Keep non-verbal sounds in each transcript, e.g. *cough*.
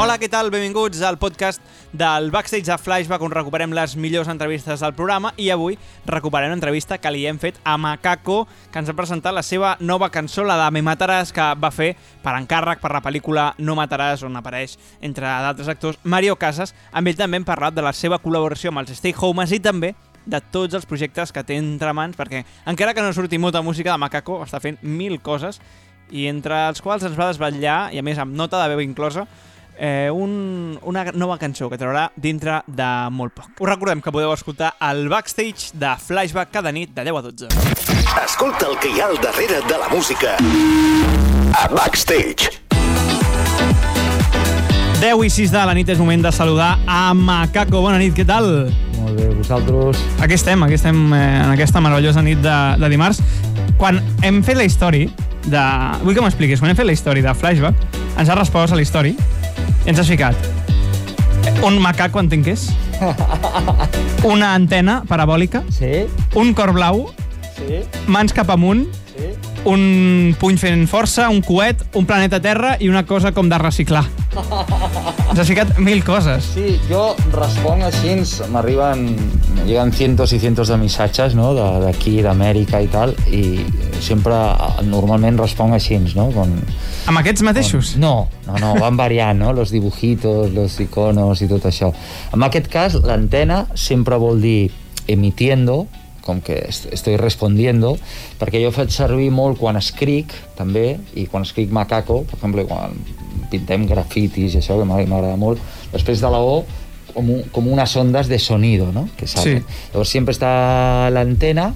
Hola, què tal? Benvinguts al podcast del Backstage de Flashback on recuperem les millors entrevistes del programa i avui recuperem l'entrevista que li hem fet a Macaco que ens ha presentat la seva nova cançó, la de Me Mataràs, que va fer per encàrrec per la pel·lícula No Mataràs on apareix, entre d'altres actors, Mario Casas. Amb ell també hem parlat de la seva col·laboració amb els Stay Homes i també de tots els projectes que té entre mans, perquè encara que no surti molta música de Macaco, està fent mil coses i entre els quals ens va desvetllar, i a més amb nota de veu inclosa, eh, un, una nova cançó que traurà dintre de molt poc. Us recordem que podeu escoltar el backstage de Flashback cada nit de 10 a 12. Escolta el que hi ha al darrere de la música a Backstage. 10 i 6 de la nit és moment de saludar a Macaco. Bona nit, què tal? Molt bé, vosaltres... Aquí estem, aquí estem eh, en aquesta meravellosa nit de, de dimarts. Quan hem fet la història de... Vull que m'expliquis, quan hem fet la història de Flashback, ens ha respost a la història ens has ficat. Un macaco, entenc que és, *laughs* una antena parabòlica, Sí, un cor blau, sí, mans cap amunt. Un puny fent força, un coet, un planeta Terra i una cosa com de reciclar. Ens has ficat mil coses. Sí, jo responc així, m'arriben, me llegan cientos y cientos de missatges, no?, de- d'aquí, d'Amèrica i tal, i sempre, normalment responc així, no?, con... Amb aquests mateixos? No, no, no, van variant, no?, los dibujitos, los iconos i tot això. En aquest cas, l'antena sempre vol dir emitiendo, com que est- estoy respondiendo, perquè jo faig servir molt quan escric, també, i quan escric macaco, per exemple, quan pintem grafitis i això, que m'agrada molt, després de la O, com, un, com unes ondes de sonido, ¿no? Que salen. Sí. Llavors sempre està l'antena,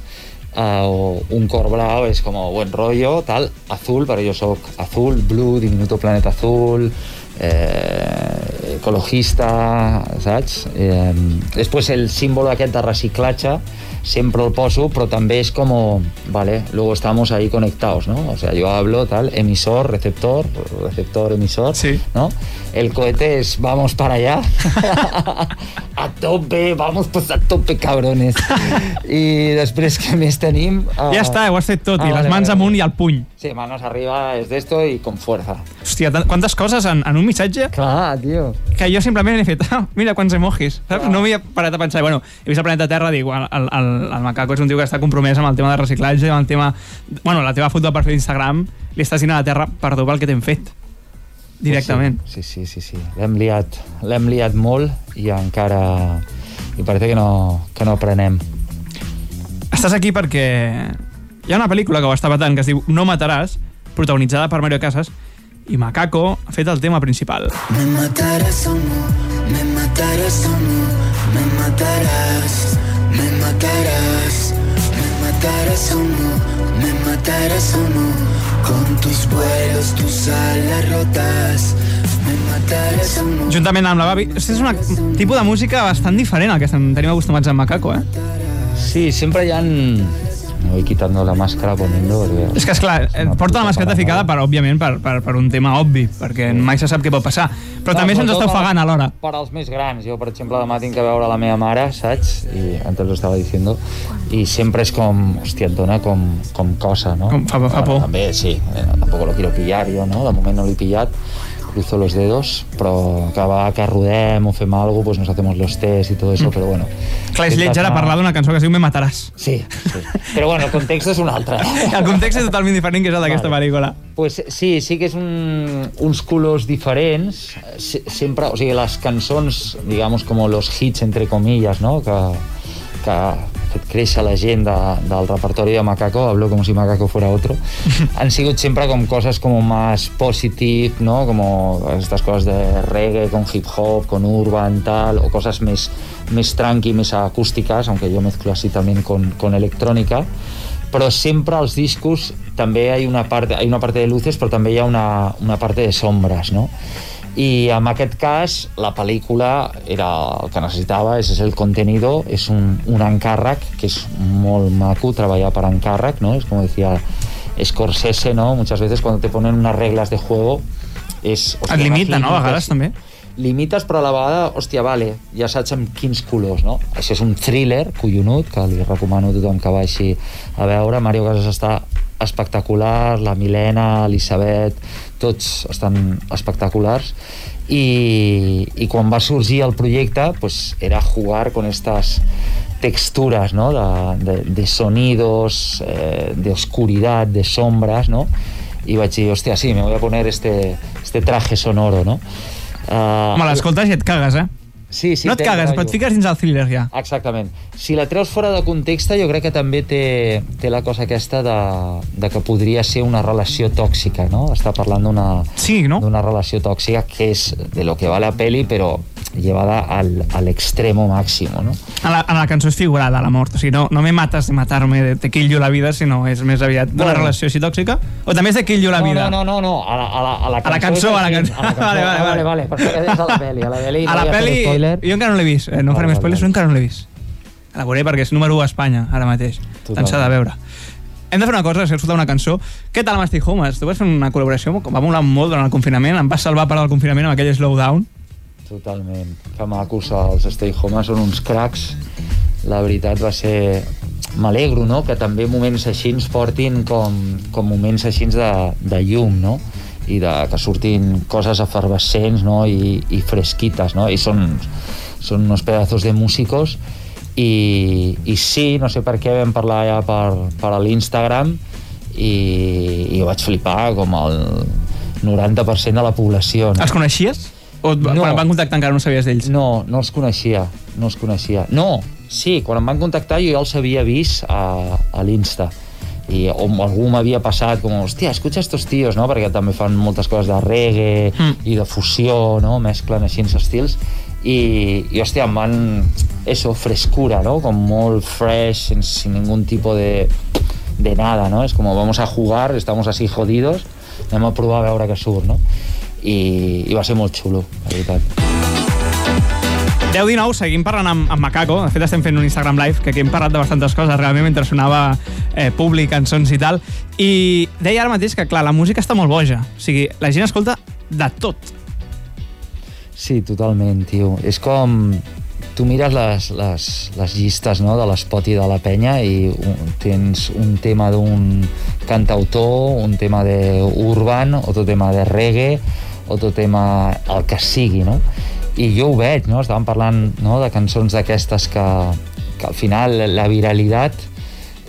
eh, o un cor blau és com buen rollo, tal, azul, però jo sóc azul, blue, diminuto planeta azul, eh, ecologista, saps? Eh, després el símbolo aquest de reciclatge sempre el poso, però també és com, vale, luego estamos ahí conectados, ¿no? O sea, yo hablo tal, emisor, receptor, receptor, emisor, Sí. ¿no? El cohete es vamos para allá. *laughs* a tope, vamos pues a tope, cabrones. I després què més tenim? Ah, Ja està, ho has fet tot, ah, i les vale, mans vale. amunt i el puny. Sí, manos arriba es de esto y con fuerza. Hòstia, quantes coses en, en un missatge Clar, tio. que jo simplement he fet, ah, mira quants emojis, saps? Clar. No he parat a pensar. Bueno, he vist el planeta Terra, dic, el, el, el, el macaco és un tio que està compromès amb el tema de reciclatge, amb el tema... Bueno, la teva foto de perfil d'Instagram li estàs dient a la Terra, perdó pel que t'hem fet. Directament. Sí, sí, sí, sí. L'hem liat, l'hem liat molt i encara... I parece que no, que no aprenem. Estàs aquí perquè hi ha una pel·lícula que ho està patant que es diu No mataràs, protagonitzada per Mario Casas, i Macaco ha fet el tema principal. Me matarás o no, me matarás o no, me matarás, me matarás, me matarás o no, me matarás o no, con tus vuelos, tus alas rotas. Juntament amb la Babi, és un tipus de música bastant diferent al que estem, tenim acostumats amb Macaco, eh? Sí, sempre hi ha... Voy quitando la máscara poniendo... Porque... És que, esclar, eh, porta la mascareta ficada, per, òbviament, per, per, per un tema obvi, perquè mai se sap què pot passar. Però també se'ns està ofegant alhora. Per als més grans. Jo, per exemple, demà tinc que veure la meva mare, saps? I antes lo estava diciendo. I sempre és com, hòstia, et dona com, com cosa, no? Com fa- fa por. També, sí. Eh, tampoco lo quiero pillar jo, no? De moment no l'he pillat. Cruzo los dedos, però cada vegada que rodem o fem alguna cosa, pues nos hacemos los test i tot això, però bueno. Clar, és lleig ara Intentar- parlar d'una cançó que es diu Me mataràs. Sí, sí. Però bueno, el context és un altre. *laughs* El context és totalment diferent que és el d'aquesta Vale. pel·lícula. Pues sí, sí que és un, uns colors diferents. Se, sempre, o sigui, les cançons, digamos, com los hits, entre comillas, no? que, que fet créixer la gent de, del repertori de Macaco, hablo como si Macaco fuera otro, *laughs* han sigut sempre com coses como más positive, ¿no? Como estas cosas de reggae con hip hop, con urban, tal, o cosas més, més tranqui, més acústicas, aunque yo mezclo así también con, con electrónica, però sempre als discos també hi ha una part, hi ha una part de luces però també hi ha una, una part de sombres no? I en aquest cas la pel·lícula era el que necessitava és, és el contenido, és un, un encàrrec que és molt maco treballar per encàrrec, no? és com decía Scorsese, ¿no? muchas veces cuando te ponen unas reglas de juego és, Et limita, no, a vegades, també? limites, però a la vegada, hòstia, vale, ja saps amb quins colors, no? Això és un thriller collonut, que li recomano a tothom que vagi a veure. Mario Casas està espectacular, la Milena, l'Elisabet, tots estan espectaculars y, y quan va sorgir el projecte pues era jugar con estas texturas ¿no? de, de, de sonidos, eh, de oscuridad, de sombras, ¿no? i vaig dir, hòstia, sí, me voy a poner este, este traje sonoro, no? Uh, Home, l'escoltes i et cagues, eh? Sí, sí, no et cagues, però et fiques dins el thriller ja. Exactament. Si la treus fora de context, jo crec que també té, té la cosa aquesta de, de que podria ser una relació tòxica, no? Està parlant d'una Sí, no? relació tòxica que és de lo que va la peli, però llevada al, al extremo máximo, no? En la, en la cançó és figurada, la mort. O sigui, no, no me mates de matar-me, de te you la vida, sinó és més aviat d'una Bueno. relació així tòxica. O també és de you la no, vida. No, no, no, no, a la, a la, a la A la cançó. cançó, a la cançó. a la *laughs* Vale, vale, vale, vale. vale, perquè és a la peli, a la peli. A la spoiler. Jo encara no l'he vist. Eh, no Vale, farem vale, spoilers, vale. jo encara no l'he vist. La veuré perquè és número 1 a Espanya, ara mateix. Tant s'ha de veure. Hem de fer una cosa, és escoltar una cançó. Què tal amb Stay Homes? Tu vas fer una col·laboració, va molar molt durant el confinament, em vas salvar per al confinament amb aquell slowdown. Totalment. Que macos els Stay Home són uns cracs. La veritat va ser... M'alegro, no?, que també moments així ens portin com, com moments així de, de llum, no? I de, que surtin coses efervescents, no?, i, i fresquites, no? I són, són uns pedazos de músicos i, i sí, no sé per què vam parlar ja per, per a l'Instagram i, i jo vaig flipar com el 90% de la població. No? Els coneixies? O no. No. quan em van contactar encara no sabies d'ells? No, no els coneixia, no els coneixia. No, sí, quan em van contactar jo ja els havia vist a, a l'Insta i o algú m'havia passat com, hòstia, escucha estos tíos, no? Perquè també fan moltes coses de reggae Mm. i de fusió, no? Mesclen així els estils i, i hòstia, em van eso, frescura, no? Com molt fresh, sin, sin ningún tipo de, de nada, ¿no? Es como vamos a jugar, estamos así jodidos, anem a provar a veure què surt, no? I, i va ser molt xulo, la veritat. 10-19, seguim parlant amb, amb Macaco. De fet, estem fent un Instagram Live, que aquí hem parlat de bastantes coses, realment, mentre sonava eh, públic, cançons i tal. I deia ara mateix que, clar, la música està molt boja. O sigui, la gent escolta de tot. Sí, totalment, tio. És com... Tu mires les, les, les llistes no, de l'espot i de la penya i un, tens un tema d'un cantautor, un tema de urban, otro tema de reggae, otro tema el que sigui, no? I jo ho veig, no? Estàvem parlant no, de cançons d'aquestes que, que al final la viralitat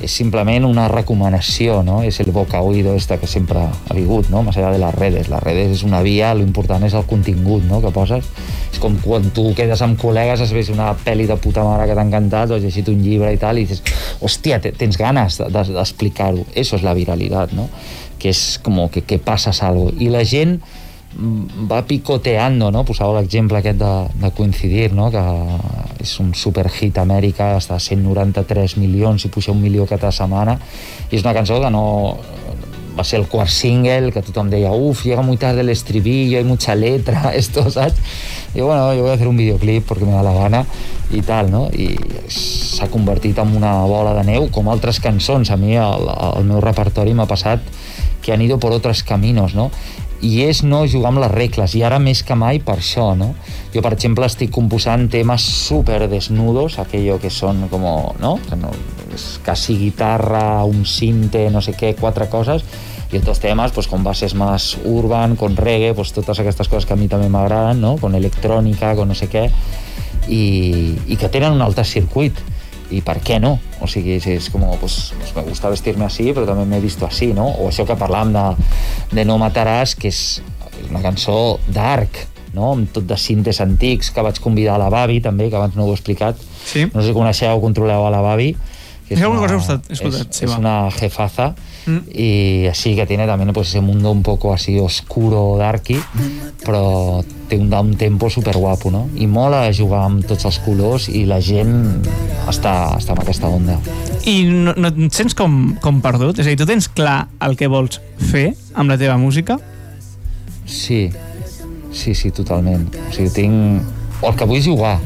és simplement una recomanació, ¿no? Es el boca oído esta que sempre ha vingut, no? Més allà de les redes. Les redes és una via, lo important és el contingut, no?, que poses. És com quan tu quedes amb col·legues, has vist una pel·li de puta mare que t'ha encantat, o has llegit un llibre i tal, i dices, hòstia, te- tens ganes de- de- d'explicar-ho. Eso és la viralitat, no? Que és com que, que passes algo. I la gent mm, va picoteando, no? Posava l'exemple aquest de, de coincidir, no? Que és un superhit a Amèrica, està a 193 milions i puja un milió cada setmana, i és una cançó que no va ser el quart single, que tothom deia uf, llega muy tarde el estribillo, hay mucha letra, *laughs* esto, saps? I bueno, yo voy a hacer un videoclip porque me da la gana i tal, no? I s'ha convertit en una bola de neu, com altres cançons. A mi, el, el meu repertori m'ha passat que han ido por otros caminos, no? I és no jugar amb les regles, i ara més que mai per això, no? Jo, per exemple, estic composant temes super desnudos, aquello que són com, no? Que no és quasi guitarra, un cinte, no sé què, quatre coses, i otros temas, pues con bases más urban, con reggae, pues totes aquestes coses que a mi també m'agraden, no? Con electrònica, con no sé què, i, i que tenen un altre circuit i per què no? O sigui, és, com, pues, pues me gusta vestir-me així, però també m'he visto així, no? O això que parlàvem de, de No mataràs, que és una cançó dark, no? amb tot de cintes antics, que vaig convidar a la Babi, també, que abans no ho he explicat. Sí. No sé si coneixeu o controleu a la Babi. Que Sí, alguna cosa he escoltat, es, sí, es una jefaza Mm. y así que tiene también pues ese mundo un poco así oscuro, darky, però té un down tempo super guapo, no? I mola jugar amb tots els colors i la gent està, està amb aquesta onda. I no, no et sents com, com perdut? És a dir, tu tens clar el que vols fer amb la teva música? Sí, sí, sí, totalment. O sigui, tinc... O el que vull jugar.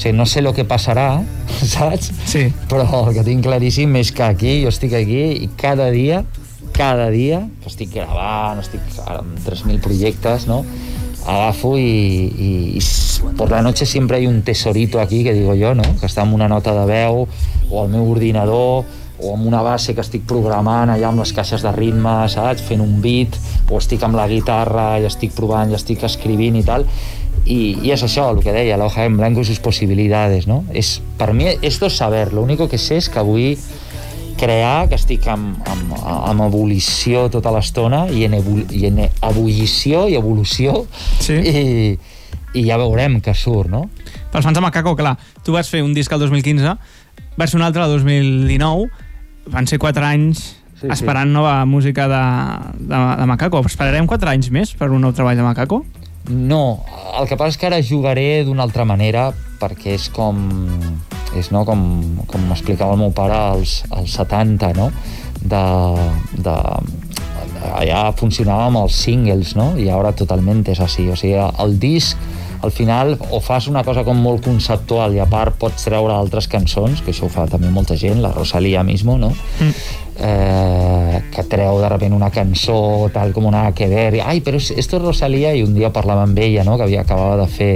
O sigui, no sé el que passarà, *laughs* saps? Sí. Però el que tinc claríssim és que aquí, jo estic aquí i cada dia, cada dia, que estic gravant, estic amb 3.000 projectes, no? agafo y, y, y s- por la noche siempre hay un tesorito aquí que digo yo, ¿no? que està amb una nota de veu o al meu ordinador o amb una base que estic programant allà amb les caixes de ritme, saps? Fent un beat, o estic amb la guitarra i estic provant i estic escrivint i tal. I, i és això, el que deia, la hoja en blanco y sus posibilidades, no? És, per mi, esto es saber, lo único que sé és que vull crear, que estic en, en, en ebullició tota l'estona i, en i en ebullició i evolució Sí. i, i ja veurem què surt, no? Pels fans de Macaco, clar, tu vas fer un disc el 2015, vas fer un altre el 2019, van ser 4 anys Sí, sí. esperant nova música de, de, de Macaco. Esperarem 4 anys més per un nou treball de Macaco? No, el que passa és que ara jugaré d'una altra manera perquè és com és no, com, com m'explicava el meu pare als, als 70, no? De, de, de, allà funcionava amb els singles, no? I ara totalment és així. O sigui, el disc al final o fas una cosa com molt conceptual i a part pots treure altres cançons, que això ho fa també molta gent, la Rosalía mismo, no? Mm. Eh, que treu de repente una cançó tal com una que ver, i, ai, però esto es Rosalía, i un dia parlava amb ella, no?, que havia acabava de fer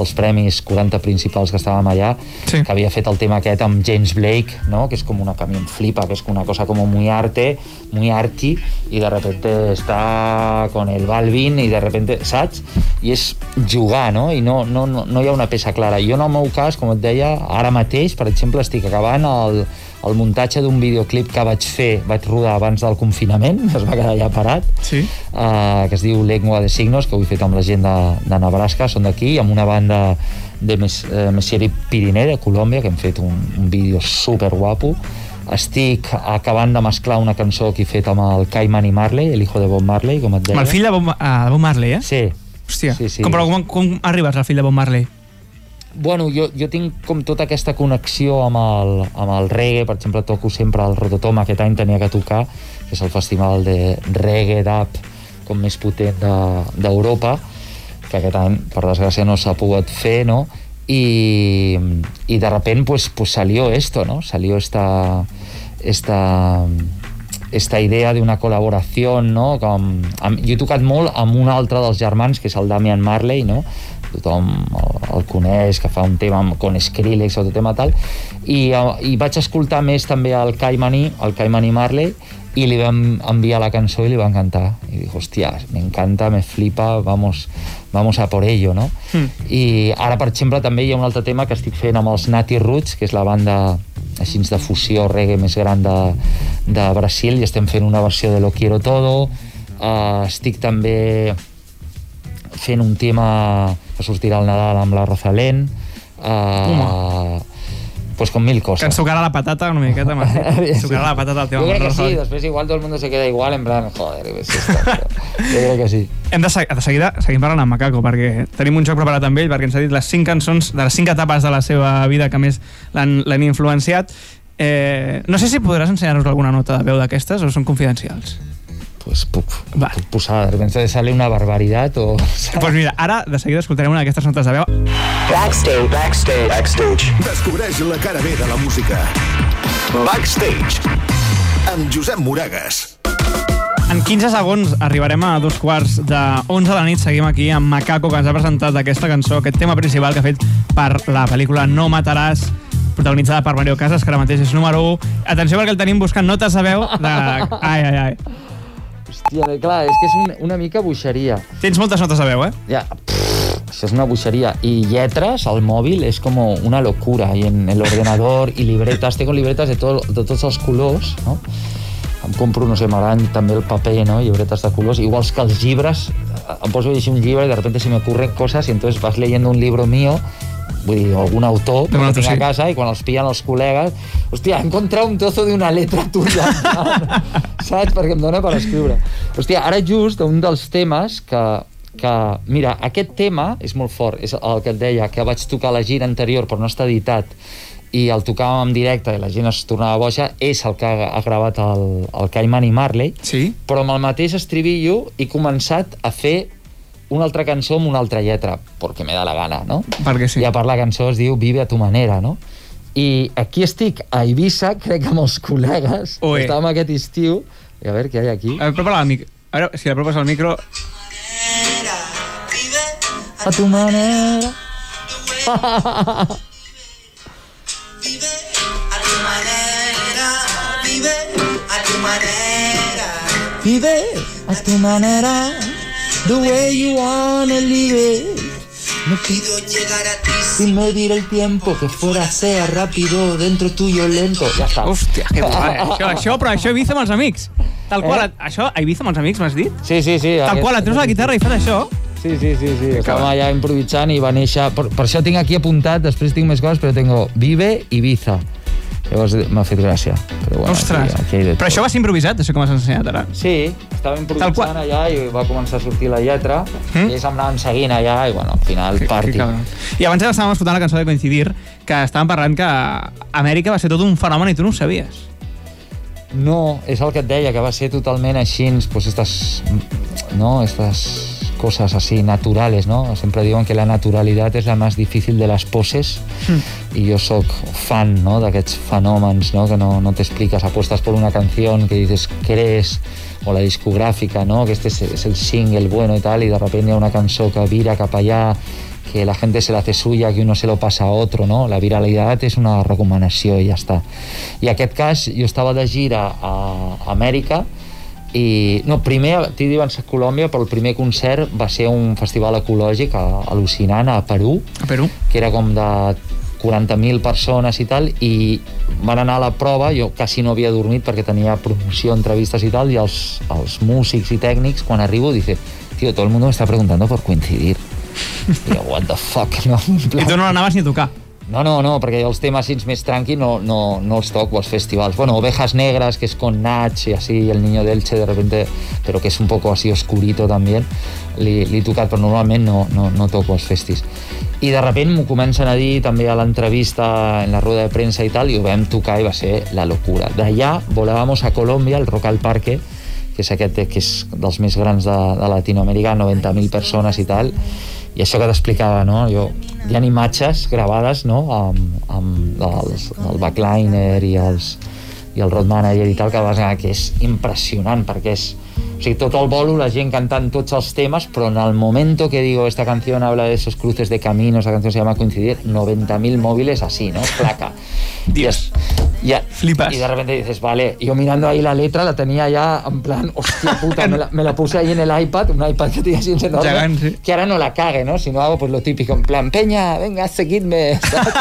els premis 40 principals que estàvem allà, Sí. que havia fet el tema aquest amb James Blake, no?, que és com una que a mi em flipa, que és una cosa como muy arte, muy arty, i de repente està con el Balvin, i de repente, saps? I és jugar, no? I no, no, no, no hi ha una peça clara. Jo en el meu cas, com et deia, ara mateix, per exemple, estic acabant el, el muntatge d'un videoclip que vaig fer, vaig rodar abans del confinament, *laughs* es va quedar allà parat, Sí. uh, que es diu Lengua de Signos, que ho he fet amb la gent de, de Nebraska, són d'aquí, amb una banda de Mes, eh, Messieri Piriné, de Colòmbia, que hem fet un, un vídeo super guapo. Estic acabant de mesclar una cançó que he fet amb el Cayman i Marley, el hijo de Bob Marley, com et deia. Amb el fill de Bob, uh, Bob Marley, eh? Sí, Hòstia, sí, sí. Com, però com, com arribes al fill de Bob Marley? Bueno, jo, jo tinc com tota aquesta connexió amb el, amb el reggae, per exemple, toco sempre el Rototom, aquest any tenia que tocar, que és el festival de reggae dub com més potent de- d'Europa, que aquest any, per desgràcia, no s'ha pogut fer, no? Y, y de repente pues, pues salió esto, ¿no? Salió esta, esta, esta idea de una col·laboració, no? Com, amb, jo he tocat molt amb un altre dels germans, que és el Damian Marley, no? Tothom el, el coneix, que fa un tema amb, con Skrillex o tot tema tal, i, eh, i vaig escoltar més també el Caimani, el Caimani Marley, i li vam enviar la cançó i li va encantar. I dic, hòstia, me encanta, me flipa, vamos, vamos a por ello, no? Mm. I ara, per exemple, també hi ha un altre tema que estic fent amb els Nati Roots, que és la banda així de fusió reggae més gran de, de Brasil, i estem fent una versió de Lo Quiero Todo. Uh, estic també fent un tema que sortirà al Nadal amb la Rosalén. Uh, pues con mil cosas. Que ens tocarà la patata una miqueta. *laughs* Ens tocarà la patata al tema. Yo creo que sí, después igual todo el mundo se queda igual, en plan, joder, yo *laughs* creo que sí. Hem de, se- de seguida seguim parlant amb Macaco perquè tenim un joc preparat amb ell perquè ens ha dit les cinc cançons de les cinc etapes de la seva vida que més l'han influenciat eh, no sé si podràs ensenyar-nos alguna nota de veu d'aquestes o són confidencials Pues puc, Va. puc posar, de repente sale una barbaridad o... *laughs* pues mira, ara de seguida escoltarem una d'aquestes notes de veu Backstage. Backstage. Backstage. Descobreix la cara B de la música. Backstage. Amb Josep Moragas. En 15 segons arribarem a dos quarts de 11 de la nit. Seguim aquí amb Macaco, que ens ha presentat aquesta cançó, aquest tema principal que ha fet per la pel·lícula No mataràs, protagonitzada per Mario Casas, que ara mateix és número 1. Atenció perquè el tenim buscant notes de veu de... Ai, ai, ai. Hòstia, clar, és que és un, una mica buixeria. Tens moltes notes de veu, eh? Ja, pff, això és una buixeria. I lletres al mòbil és com una locura. I en l'ordenador i libretes, tengo libretes de, tot, de tots els colors, no? Em compro, no sé, m'agraden també el paper, no? Llibretes de colors, iguals que els llibres. Em poso a llegir un llibre i de repente se me ocurren cosas y entonces vas leyendo un libro mío vull dir, algun autor que tinc a sí. casa i quan els pillen els col·legues hòstia, he encontrat un trozo d'una letra tuya *laughs* saps? perquè em dona per escriure hòstia, ara just un dels temes que, que mira, aquest tema és molt fort, és el que et deia que vaig tocar a la gira anterior però no està editat i el tocàvem en directe i la gent es tornava boja és el que ha, gravat el, el Cayman i Marley Sí? però amb el mateix estribillo he començat a fer una altra cançó amb una altra lletra, perquè me da la gana, no? Perquè sí. I a part la cançó es diu Vive a tu manera, no? I aquí estic a Eivissa, *laughs* crec que amb els col·legues, Ui. estàvem aquest estiu, i a veure què hi ha aquí. A veure, apropa el micro. A veure, si l'apropes al micro... A tu manera. manera. Vive a tu manera, the way you wanna live it. No Pido llegar a ti sin medir el tiempo, que fuera sea rápido, dentro tuyo lento. Ja està. Hòstia, que guai. *laughs* això, això, però això Ibiza amb els amics. Tal qual, Eh? això Ibiza amb els amics m'has dit? Sí, sí, sí. Tal qual, et treus la guitarra i fas això? Sí, sí, sí, sí. Estàvem allà improvisant i va néixer... Per, per això tinc aquí apuntat, després tinc més coses, però tengo Vive Ibiza. Llavors m'ha fet gràcia. Però bueno, Ostres, aquí, aquí però això va ser improvisat, això que m'has ensenyat ara. Sí, estava improvisant qual. allà i va començar a sortir la lletra Mm. i ells em anaven seguint allà i bueno, al final party. Que. I abans ja estàvem escoltant la cançó de Coincidir, que estàvem parlant que Amèrica va ser tot un fenomen i tu no ho sabies. No, és el que et deia, que va ser totalment així, pues estas, ¿no? estas cosas así naturales, ¿no? Siempre diuen que la naturalidad es la más difícil de las poses i jo sóc fan no? d'aquests fenòmens no? que no, no t'expliques, apuestas por una canción que dices crees o la discogràfica, no? que este es, es el single bueno y tal, y de repente hi ha una cançó que vira cap allà que la gente se la hace suya, que uno se lo pasa a otro, ¿no? La viralitat és una recomanació i ja està. I en aquest cas, jo estava de gira a Amèrica i, no, primer, t'hi diuen a Colòmbia, però el primer concert va ser un festival ecològic a- al·lucinant a Perú, A Perú. que era com de 40.000 persones i tal, i van anar a la prova, jo quasi no havia dormit perquè tenia promoció, entrevistes i tal, i els, els músics i tècnics, quan arribo, dice, tío, todo el mundo me está preguntando por coincidir. *laughs* I jo, what the fuck, no? I tu no l'anaves ni a tocar. No, no, no, perquè els temes així més tranqui no, no, no els toco als festivals. Bueno, Ovejas Negras, que es con Nach y así, El Niño de Elche, de repente, pero que es un poco así oscurito también, li, li he tocat, però normalment no, no, no toco als festis. I de repente m'ho comencen a dir també a l'entrevista en la rueda de premsa i tal, i ho vam tocar i va ser la locura. D'allà volábamos a Colòmbia, al Rock al Parque, que és aquest que és dels més grans de, de Latinoamèrica, 90.000 persones i tal, i això que t'explicava, no? Jo, hi ha imatges gravades, no?, amb, amb els, el backliner i els, i el road manager i tal, que vas anar, que és impressionant, perquè és, o sigui, tot el bolo, la gent cantant tots els temes, però en el momento que digo, esta canción habla de esos cruces de caminos, la canción se llama Coincidir, 90.000 móviles así, ¿no? Placa. Dios. Ya, Flipas. Y de repente dices, vale, yo mirando ahí la letra la tenía ya en plan, hostia puta, me la, me la puse ahí en el iPad, un iPad que tenía así enorme, sí. que ahora no la cague, ¿no? Si no hago pues lo típico, en plan, peña, venga, seguidme, *laughs* saps?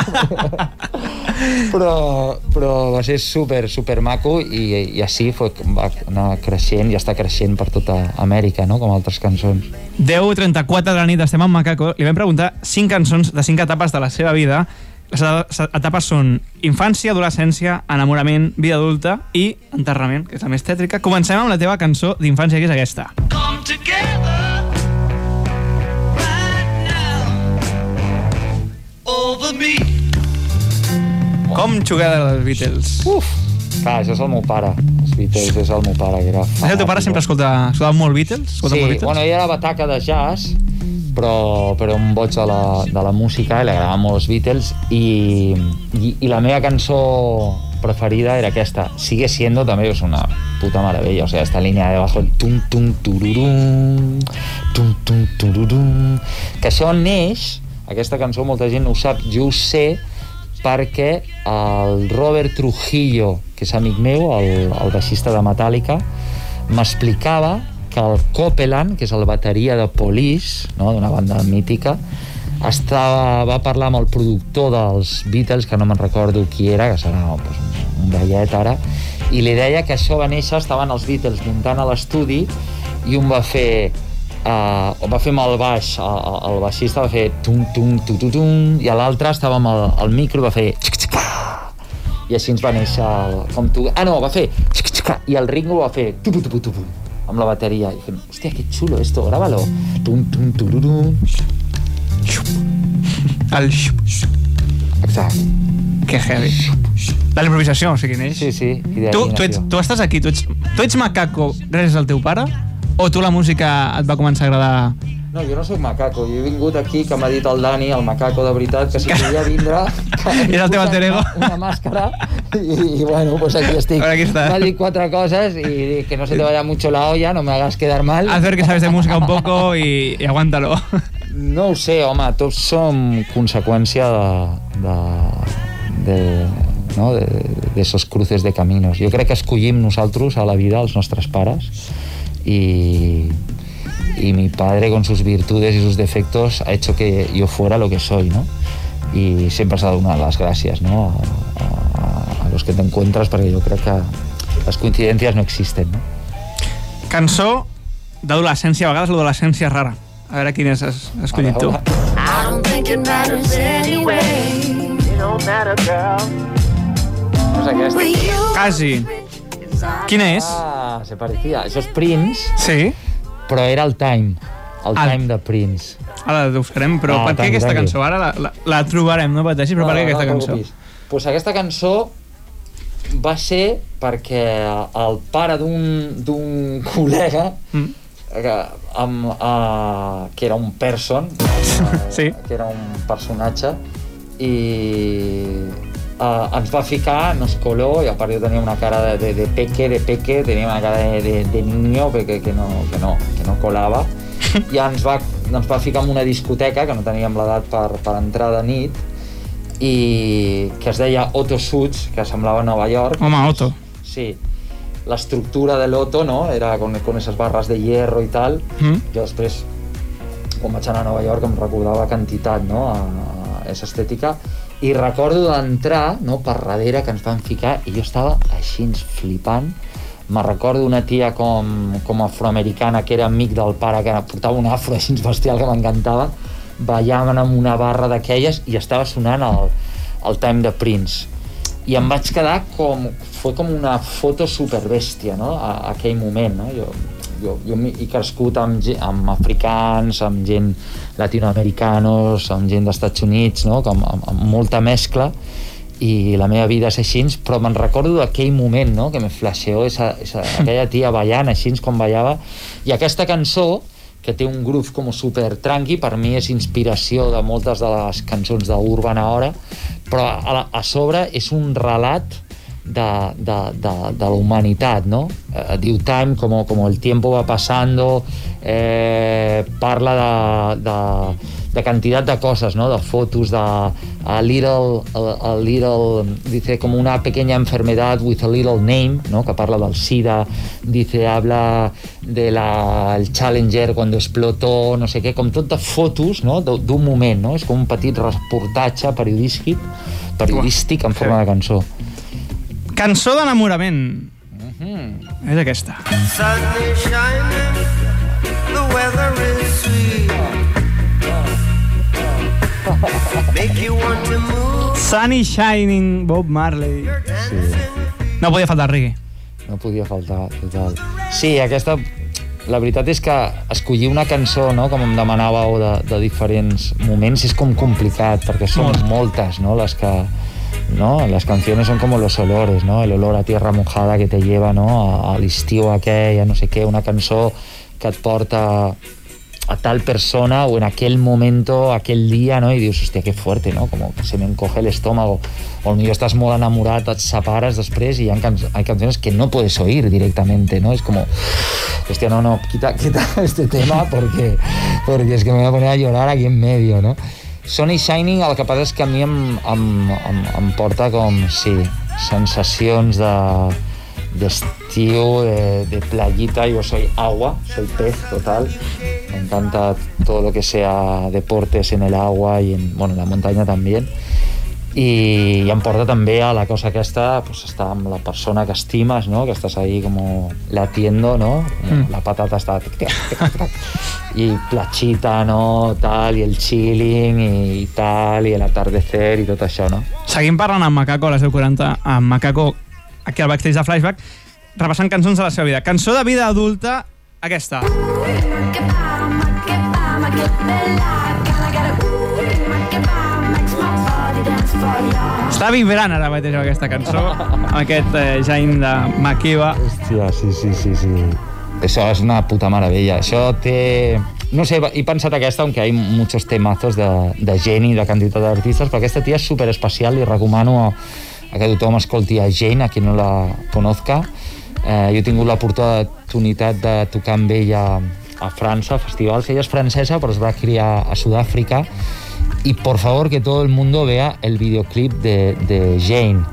però, però va ser super, super maco i, i així foi, va anar creixent i està creixent per tota Amèrica, no? com altres cançons. 10.34 de la nit, estem amb Macaco. Li vam preguntar 5 cançons de 5 etapes de la seva vida. Les et- etapes són infància, adolescència, enamorament, vida adulta i enterrament, que és la més tètrica. Comencem amb la teva cançó d'infància, que és aquesta. Come together right now over me. Com Together dels Beatles. Uf! Clar, això és el meu pare. Els Beatles és el meu pare, que era El teu pare sempre escolta, escolta molt Beatles? Escolta Sí, molt Beatles? bueno, ell era bataca de jazz, però, però un boig de la, de la música, li agradaven molt els Beatles, i, i, i la meva cançó preferida era aquesta. Sigue siendo també és una puta meravella, o sea, esta línia de bajo, el tum tum tururum, tum tum tururum, que això neix, aquesta cançó molta gent no ho sap, jo ho sé perquè el Robert Trujillo, que és amic meu, el, el baixista de Metallica, m'explicava que el Copeland, que és el bateria de Police, no? d'una banda mítica, estava, va parlar amb el productor dels Beatles, que no me'n recordo qui era, que serà pues, un, un vellet ara, i li deia que això va néixer, estaven els Beatles muntant a l'estudi, i un va fer uh, va fer amb el baix, el, el baixista va fer tum tum tu tu tum i l'altre estava amb el, el micro va fer xic, xic, i així ens va néixer el, com tu... Ah, no, va fer xic, xic, i el Ringo va fer tu, tu, tu, tu, tu, amb la bateria. I fem, hòstia, que xulo esto, grábalo. Tum, tum, tururum. El xup, Exacte. que heavy. De la improvisació, o sigui, neix. Sí, sí. idea Tu, i tu, ets, tu estàs aquí, tu ets, tu ets macaco gràcies al teu pare? O tu la música et va començar a agradar? No, jo no sóc macaco, jo he vingut aquí, que m'ha dit el Dani, el macaco de veritat, que si podia vindre... *laughs* Que És el teu alter ego. Una, una màscara *laughs* i, i bueno, pues aquí estic. Ahora aquí está. Quatre coses i dic que no se te vaya mucho la olla, no me hagas quedar mal. Haz ver que sabes de música un poco y, y aguántalo. *laughs* No ho sé, home, tots som conseqüència de, de, de, no? de, de esos cruces de caminos. Jo crec que escollim nosaltres a la vida els nostres pares y, y mi padre con sus virtudes y sus defectos ha hecho que yo fuera lo que soy, ¿no? Y siempre has dado una de las gracias, ¿no? A, a, a los que te encuentras, perquè jo crec que les coincidències no existen, no? Cançó d'adolescència, a vegades l'adolescència és rara. A veure quin és has escollit tu. I don't think it matters anyway. No sé aquesta. With you, Quasi. Quina és? Ah, se parecía. Això és Prince, Sí. però era el Time. El Ah. Time de Prince. Ara la buscarem, però Ah, per què aquesta cançó? Ara la, la, la trobarem, no pateixis, però per què aquesta et cançó? preocupis. Pues aquesta cançó va ser perquè el pare d'un d'un *laughs* col·lega Mm. que, amb, uh, que era un person *laughs* Sí. que era un personatge i uh, ens va ficar, nos coló i a part jo tenia una cara de, de, de peque, de peque tenia una cara de, de, de niño que, que, no, que, no, que no colava *laughs* i ens va, ens va ficar en una discoteca que no teníem l'edat per, per entrar de nit i que es deia Otto Suits, que semblava Nova York. Home, Otto. Sí. La estructura de l'Otto, no? Era con, con esas barras de hierro i tal. Mm. Jo després, quan vaig anar a Nova York, em recordava quantitat, no?, a, a estètica. I recordo d'entrar, no?, per darrere, que ens van ficar, i jo estava així flipant. Me recordo una tia com, com afroamericana que era amic del pare, que portava un afro així bestial que m'encantava, ballaven amb una barra d'aquelles i estava sonant el, el Time de Prince i em vaig quedar com... Fue com una foto superbèstia, no?, a, a aquell moment, no? Jo, jo, jo he crescut amb, amb africans, amb gent latinoamericanos, amb gent dels Estats Units, no?, com, amb, amb molta mescla, i la meva vida és així, però me'n recordo d'aquell moment, no?, que me flasheó esa, esa, *laughs* aquella tia ballant així com ballava, i aquesta cançó, que té un groove com super tranqui, per mi és inspiració de moltes de les cançons d'Urban Hora, però a, la, a sobre és un relat de, de, de, de la humanitat, no? Eh, diu Time, com, com el tiempo va passando, eh, parla de, de, de cantidad de cosas, ¿no? De fotos, de a little, a, a little, dice como una pequeña enfermedad with a little name, ¿no? Que parla del SIDA, dice, habla de la, el Challenger cuando explotó, no sé què, com tot de fotos, no? D'un moment, no? És com un petit reportatge periodístic, periodístic en forma de cançó. Cançó d'enamorament. Mhm. És aquesta. Sun is shining, the weather is sweet. Sunny Shining, Bob Marley. No podia faltar reggae. No podia faltar, total. Sí, aquesta... La veritat és que escollir una cançó, no?, com em demanàveu de, de diferents moments, és com complicat, perquè són Molt. moltes, no?, les que... ¿no? Las canciones son como los olores, ¿no? El olor a tierra mojada que te lleva, ¿no? A, a l'estiu aquell, a no sé què, una cançó que et porta a tal persona o en aquel momento, aquel día, ¿no? Y dius, hòstia, que fuerte, ¿no? Como se me encoge el estómago. O millor estàs molt enamorat, et separes després i hi ha, can hay canciones que no puedes oír directamente, ¿no? Es como, hostia, no, no, quita, *laughs* quita este tema porque, porque es que me voy a poner a llorar aquí en medio, ¿no? Sony Shining el que passa és que a mi em, em, em, em porta com, sí, sensacions de d'estiu, de, de playita, yo soy agua, soy pez total, me encanta todo lo que sea deportes en el agua y en, bueno, en la montaña también i, i em porta també a la cosa aquesta pues, estar amb la persona que estimes no? que estàs ahí como latiendo no? Mm. la patata està tic, tic, tic, tic, i plachita no? tal, i el chilling i, i tal, i l'atardecer i tot això no? Seguim parlant amb Macaco a les 10.40, amb Macaco aquí al backstage de Flashback, repassant cançons de la seva vida. Cançó de vida adulta, aquesta. Està vibrant ara mateix aquesta cançó, amb aquest eh, Jain de Makiba. Hòstia, sí, sí, sí, sí. Això és una puta meravella. Això té... No sé, he pensat aquesta, aunque hay muchos temazos de, de gent i de quantitat d'artistes, però aquesta tia és super especial i recomano a, que tothom escolti a Jane, a qui no la conozca. Eh, jo he tingut l'oportunitat de tocar amb ella a França, a festivals. Ella és francesa, però es va criar a Sud-àfrica. Y por favor que todo el mundo vea el videoclip de, de Jane.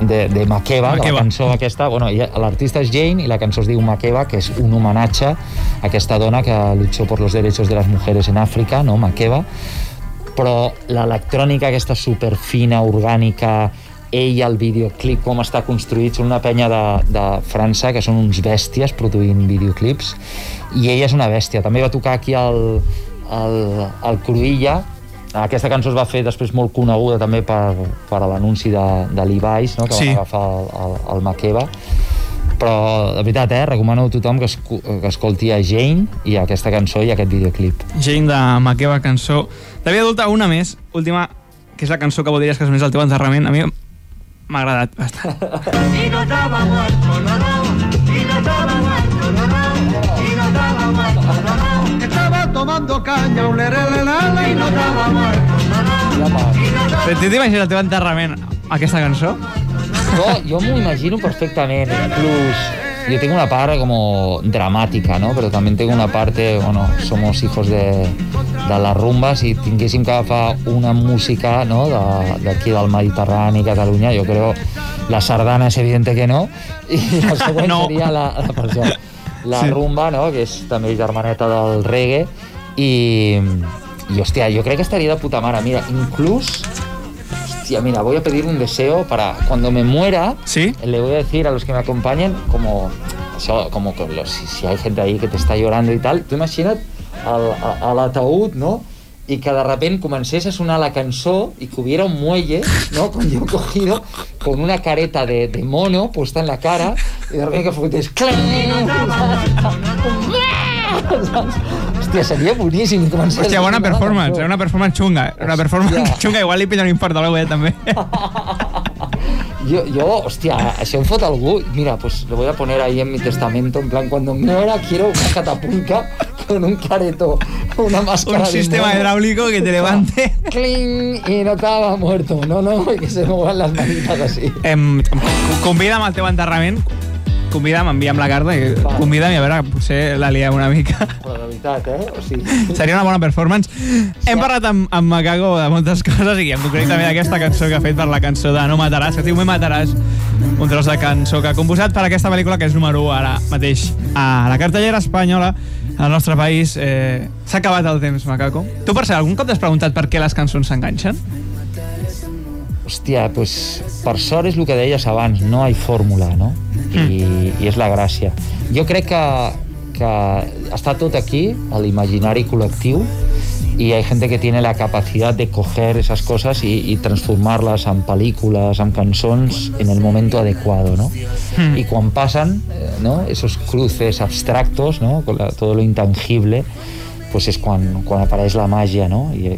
de, de Makeba, Makeba. la cançó aquesta, bueno, l'artista és Jane i la cançó es diu Makeba, que és un homenatge a aquesta dona que luchó por los derechos de las mujeres en Àfrica, no, Makeba, però l'electrònica aquesta superfina, orgànica, ell, el videoclip, com està construït, són una penya de, de França que són uns bèsties produint videoclips i ella és una bèstia. També va tocar aquí al, al, al Cruïlla, aquesta cançó es va fer després molt coneguda també per, per l'anunci de, de Levi's, no? que Sí. van agafar el, el, el Makeba però de veritat, eh, recomano a tothom que, escu que escolti a Jane i aquesta cançó i aquest videoclip. Jane de Makeba, cançó de vida adulta, una més, última, que és la cançó que voldries que es més al teu enterrament. A mi m'ha agradat bastant. Y no estaba muerto, no, no. Y no estaba muerto, no, no. Y no estaba muerto, no, no. Estaba tomando caña, un lerelelele, y no estaba muerto, no, no. No estaba Tu t'imagines al teu enterrament aquesta cançó? Jo, jo m'ho imagino perfectament, inclús yo tengo una parte como dramática, ¿no? Pero también tengo una parte, bueno, somos hijos de, de les rumbes i tinguéssim que agafar una música no? de- d'aquí de, del Mediterrani, Catalunya, jo crec la sardana és evident que no, i la *laughs* següent No. seria la, la, per això, la sí. rumba, no? que és també germaneta del reggae, i, i hòstia, jo crec que estaria de puta mare. Mira, inclús Hostia, mira, voy a pedir un deseo para cuando me muera, ¿Sí? le voy a decir a los que me acompañen, como, como que los- si, si hay gente ahí que te está llorando y tal, tú imagina't al, a, a l'ataúd, no? Y que de repente comencés a sonar la cançó y que hubiera un muelle, ¿no? *laughs* Con yo cogido con una careta de, de mono puesta en la cara y de repente que fotés! *laughs* *laughs* Hòstia, seria boníssim. començar Hòstia, bona performance, eh? una performance xunga. eh? Una Hòstia. performance xunga, igual li pilla un import a la web també. Yo, yo, hostia, si un foto algú, mira, pues lo voy a poner ahí en mi testamento, en plan, cuando me muera quiero una catapulta con un careto, una máscara un de sistema mono. hidráulico que te levante. Cling, y no estaba muerto, no, no, y que se muevan las manitas así. Em, convida'm al teu enterrament, convida'm, envia'm la carta, i convida'm i a veure, potser la liem una mica. Però de veritat, eh? O sigui, *laughs* Seria una bona performance. Hem parlat amb, amb Macago de moltes coses i en concret també d'aquesta cançó que ha fet per la cançó de No mataràs, que diu Me mataràs, un tros de cançó que ha composat per aquesta pel·lícula que és número 1 ara mateix a la cartellera espanyola al nostre país. Eh, S'ha acabat el temps, Macaco. Tu, per cert, algun cop t'has preguntat per què les cançons s'enganxen? Hòstia, pues, per sort és el que deies abans, no hi ha fórmula, no? I, i és la gràcia. Jo crec que, que està tot aquí, a l'imaginari col·lectiu, y hay gente que tiene la capacidad de coger esas cosas y, y transformarlas en películas, en cançons en el momento adecuado, ¿no? Y cuando pasan, eh, ¿no? Esos cruces abstractos, ¿no? Con la- todo lo intangible, pues es quan, quan apareix la màgia, no? I